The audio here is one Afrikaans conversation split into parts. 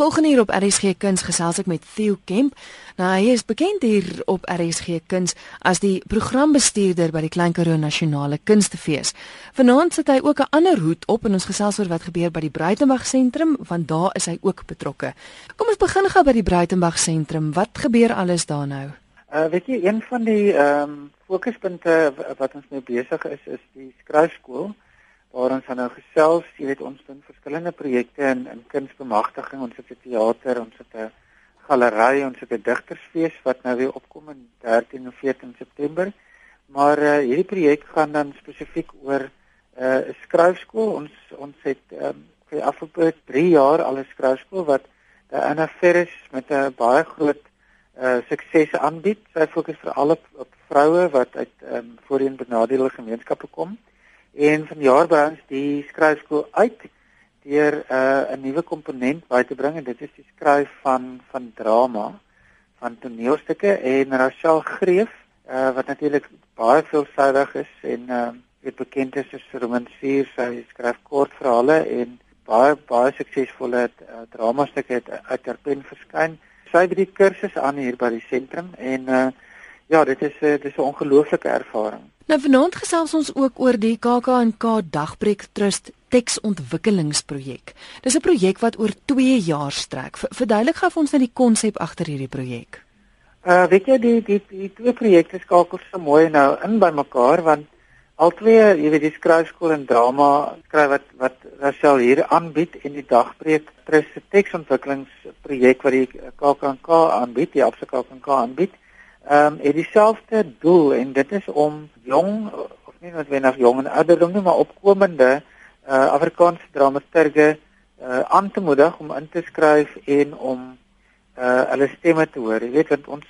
Volgende hier op RSG Kuns gesels ek met Theo Kemp. Nou hy is bekend hier op RSG Kuns as die programbestuurder by die Klein Karoo Nasionale Kunstefees. Vanaand sit hy ook 'n ander hoed op en ons gesels oor wat gebeur by die Bruitenberg sentrum want daar is hy ook betrokke. Kom ons begin gou by die Bruitenberg sentrum. Wat gebeur alles daar nou? Uh weet jy een van die ehm um, fokuspunte wat ons mee besig is is die skryfskool waar ons nou gesels, jy weet ons doen verskillende projekte in in kunsbemagtiging, ons het 'n teater, ons het 'n galery, ons het 'n digtersfees wat nou weer opkom in 13 en 14 September. Maar uh, hierdie projek gaan dan spesifiek oor eh, 'n uh, skryfskool. Ons ons het um, vir die afgelope 3 jaar al 'n skryfskool wat Anna Ferris met 'n baie groot uh sukses aanbied. Sy fokus veral op, op vroue wat uit um, voorheen benadeelde gemeenskappe kom. En vanjaar ons die skryfskool uit deur 'n uh, 'n nuwe komponent by te bring en dit is die skryf van van drama van toneelstukke. En Rachel Greef uh, wat natuurlik baie veelsidig is en uh, weet bekend is as romansier sy skryf kortverhale en baie baie suksesvolle uh, drama stukke het uit haar pen verskyn. Sy het die kursus aan hier by die sentrum en uh, ja dit is uh, dit is 'n ongelooflike ervaring Nou vanaand gesels ons ook oor die KAK&K Dagbreek Trust teksontwikkelingsprojek. Dis 'n projek wat oor 2 jaar strek. Verduidelik gou vir ons net die konsep agter hierdie projek. Uh weet jy die die die twee projekte skakel so mooi nou in by mekaar want albei, jy weet die skryfskool en drama skryf wat wat Rachel hier aanbied en die Dagbreek Trust teksontwikkelingsprojek wat die KAK&K aanbied, die Absa KAK&K aanbied ehm um, het dieselfde doel en dit is om jong of nie noodwendig jong en ouderdom nie, maar opkomende uh Afrikaanse dramaturge uh aan te moedig om in te skryf en om uh hulle stemme te hoor. Jy weet want ons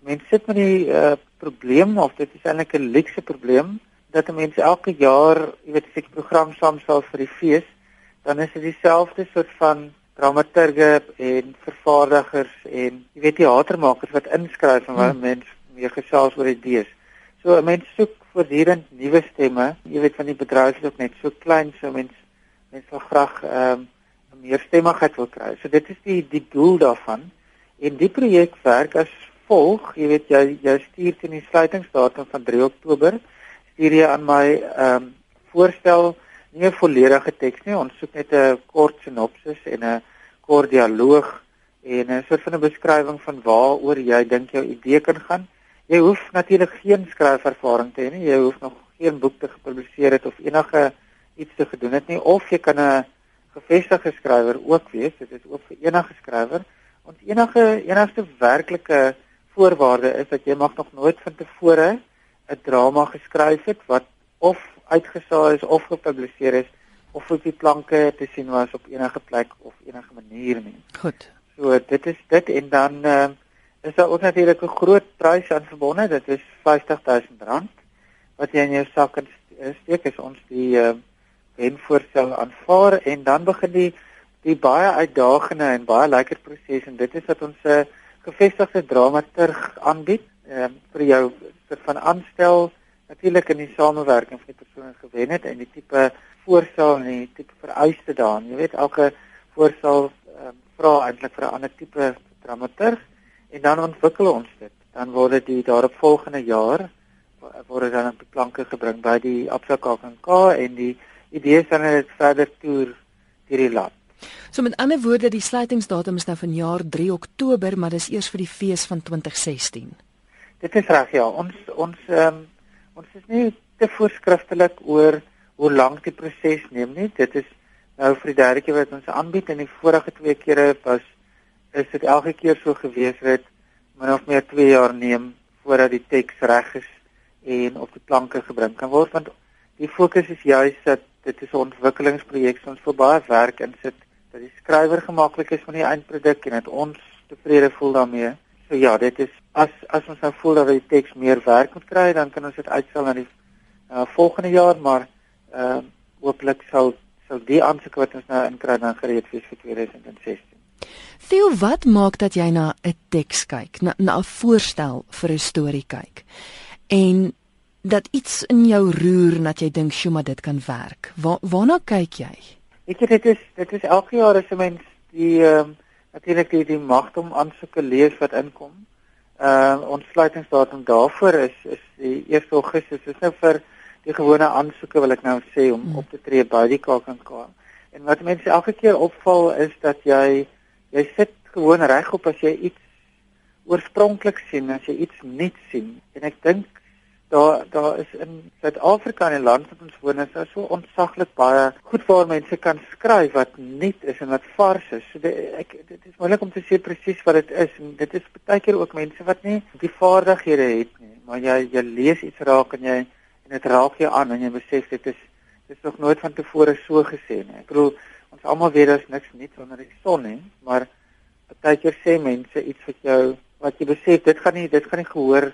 mense sit met die uh probleem of dit is eintlik 'n luxe probleem dat mense elke jaar, jy weet, 'n seker program saamstel vir die fees, dan is dit dieselfde soort van dramaturge en vervaardigers en jy weet teatermakers wat inskryf en waar hmm. mense meer gesels oor idees. So mense soek voortdurend nuwe stemme. Jy weet van die bedryf is ook net so klein so mense mense wil graag ehm um, meer stemmigheid wil kry. So dit is die die doel daarvan. En die projek werk as volg. Jy weet jy jy stuur teen die sluitingsdatum van 3 Oktober stuur jy aan my ehm um, voorstel nie 'n volledige teks nie. Ons soek net 'n kort sinopsis en 'n kort dialoog en 'n soort van 'n beskrywing van waaroor jy dink jou idee kan gaan. Jy hoef natuurlik geen skryfervaring te hê nie. Jy hoef nog geen boek te gepubliseer het of enige iets te gedoen het nie of jy kan 'n gevestigde skrywer ook wees. Dit is ook vir enige skrywer. Ons enige enigste werklike voorwaarde is dat jy mag nog nooit van tevore 'n drama geskryf het wat of uitgesaai is of gepubliseer is of op die planke te sien was op enige plek of enige manier nie. Goed. So dit is dit en dan uh, is daar ook natuurlik 'n groot prys aan verbonde. Dit is R50000 wat jy in jou sak kan steek as ons die uh, wenvoorstel aanvaar en dan begin die die baie uitdagende en baie lekker proses en dit is dat ons 'n uh, gevestigde dramaturg aanbied uh, vir jou vir van aanstel natuurlik in die samewerking van die persone gewen het en die tipe voorstel en die tipe vereiste daarin. Jy weet elke voorstel um, vra eintlik vir 'n ander tipe dramaturg en dan ontwikkel ons dit. Dan word dit die daaropvolgende jaar word dit dan op planke gebring by die Absa KAK en die idee is dan dit verder toer deur die land. So met ander woorde die sluitingsdatum is nou van jaar 3 Oktober, maar dis eers vir die fees van 2016. Dit is reg ja. Ons ons ehm um, ons is nie te voorskriftelik oor hoe lank die proses neem nie. Dit is nou vir die derde keer wat ons aanbied en die vorige twee kere was is dit elke keer so gewees dat min of meer 2 jaar neem voordat die teks reg is en op die planke gebring kan word want die fokus is juis dat dit is 'n ontwikkelingsprojek ons vir baie werk insit dat die skrywer gemaklik is met die eindproduk en dat ons tevrede voel daarmee. So ja, dit is as as ons nou voel dat die teks meer werk moet kry, dan kan ons dit uitstel na die uh, volgende jaar, maar ehm uh, hopelik sal sal die aansoek wat ons nou inkry dan gereed wees vir 2016. Theo, wat maak dat jy na 'n teks kyk, na 'n voorstel vir 'n storie kyk? En dat iets in jou roer dat jy dink, "Sjoe, maar dit kan werk." Waar waarna kyk jy? Ek weet dit is dit is elke jaar as 'n mens die ehm um, natuurlik die die magdom aansoeke lees wat inkom. Uh ons sluitingsdatum daarvoor is is die 1 Augustus. Dit is nou vir die gewone aansoeke wil ek nou sê om hmm. op te tree by die KAKNK. En wat mense elke keer opval is dat jy jy sit gewoon regop as jy iets oorspronklik sien, as jy iets nuut sien. En ek dink daar daar is in Suid-Afrika in die land wat ons woon is daar so ontsaglik baie goed waar mense kan skryf wat nuut is en wat vars is. So die, ek dit is moeilik om te sê presies wat dit is en dit is baie keer ook mense wat nie die vaardighede het nie, maar jy jy lees iets raak en jy en dit raak jou aan en jy besef dit is dit is nog nooit van tevore so gesê nie. Ek bedoel ons almal weet daar's niks nuuts onder die son nie, maar baie keer sê mense iets wat jou wat jy besef dit gaan nie dit gaan nie gehoor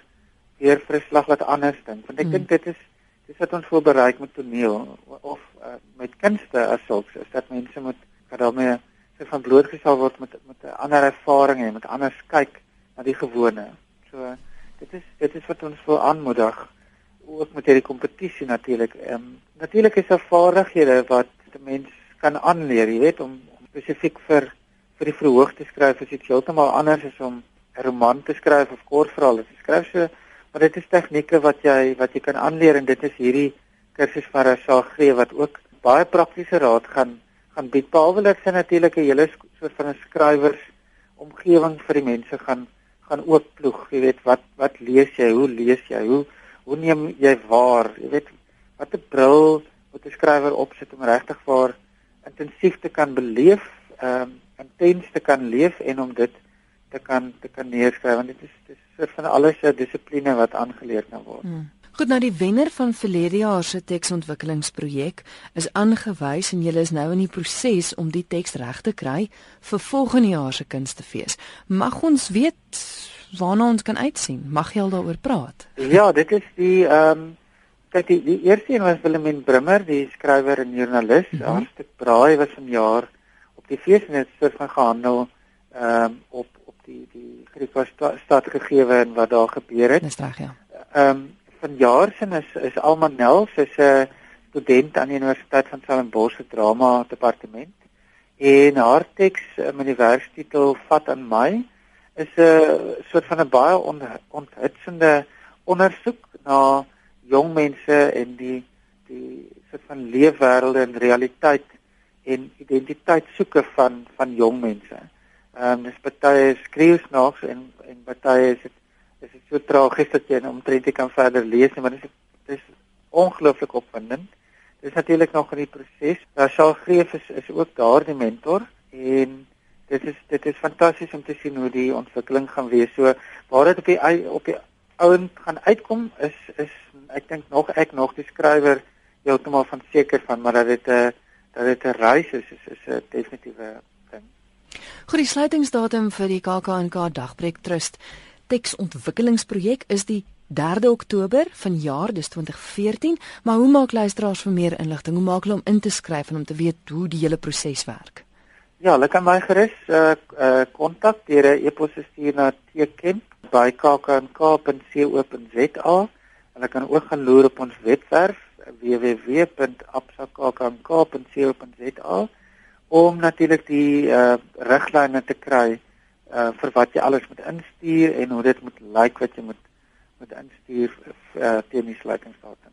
weer vir 'n slag wat anders dink want ek hmm. dink dit is dis wat ons wil bereik met toneel of uh, met kunste as sulks is dat mense moet dat daarmee se van blootgestel word met met 'n ander ervaring en met anders kyk na die gewone. So dit is dit is wat ons wil aanmoedig ook met hierdie kompetisie natuurlik. Ehm um, natuurlik is daar vaardighede wat 'n mens kan aanleer, jy weet om, om spesifiek vir vir die verhoog te skryf is dit heeltemal anders as om 'n roman te skryf of kortverhale te skryf. So Maar dit is tegnieke wat jy wat jy kan aanleer en dit is hierdie kursus van Rachel Gree wat ook baie praktiese raad gaan gaan bied. Behalwe dat sy natuurlik 'n hele soort van 'n skrywers omgewing vir die mense gaan gaan ooploeg. Jy weet wat wat lees jy? Hoe lees jy? Hoe hoe neem jy waar? Jy weet watter bril moet 'n skrywer opsit om regtig waar intensief te kan beleef, ehm um, intens te kan leef en om dit te kan te kan neerskryf want dit is dit is soort van alles 'n dissipline wat aangeleer kan word. Hmm. Goed nou die wenner van verlede jaar se teksontwikkelingsprojek is aangewys en julle is nou in die proses om die teks reg te kry vir volgende jaar se kunstefees. Mag ons weet waarna ons kan uitsien? Mag jy al daaroor praat? Ja, dit is die ehm um, kyk die, die eerste een was Willemien Brimmer, die skrywer en joernalis. Mm -hmm. Haar stuk Braai was vanjaar op die fees en dit het van gehandel ehm um, op die die Griekse sta, stad gegee en wat daar gebeur het. Dis reg, ja. Ehm um, vanjaar sin is is Alma Nel, sy's 'n student aan die Universiteit van Stellenbosch se drama departement. En haar teks met die werktitel Vat aan my is 'n soort van 'n baie on, onthitsende ondersoek na jong mense en die die soort van leefwêrelde en realiteit en identiteit soeke van van jong mense. Ehm um, dis baie skreeu snaaks en en baie is dit is dit so tragies dat jy omtrent nie kan verder lees nie, maar dit is dis ongelooflik opwindend. Dis natuurlik nog in die proses. Rachel Greef is is ook daar die mentor en dit is dit is fantasties om te sien hoe die ontwikkeling gaan wees. So waar dit op die op die ouend gaan uitkom is is ek dink nog ek nog die skrywer heeltemal van seker van maar dat dit 'n dat dit 'n reis is is is 'n definitiewe Goed, die sluitingsdatum vir die KAKNK Dagbreek Trust teksontwikkelingsprojek is die 3de Oktober van jaar dis 2014, maar hoe maak luisteraars vir meer inligting? Hoe maak hulle om in te skryf en om te weet hoe die hele proses werk? Ja, hulle kan my gerus uh uh kontak deur 'n e-pos te stuur na tknk@kknk.co.za. Hulle kan ook gaan loer op ons webwerf www.absakkknk.co.za om natuurlik die uh riglyne te kry uh vir wat jy alles moet instuur en hoe dit moet lyk like wat jy moet moet instuur uh, teen die sluitingsdatum.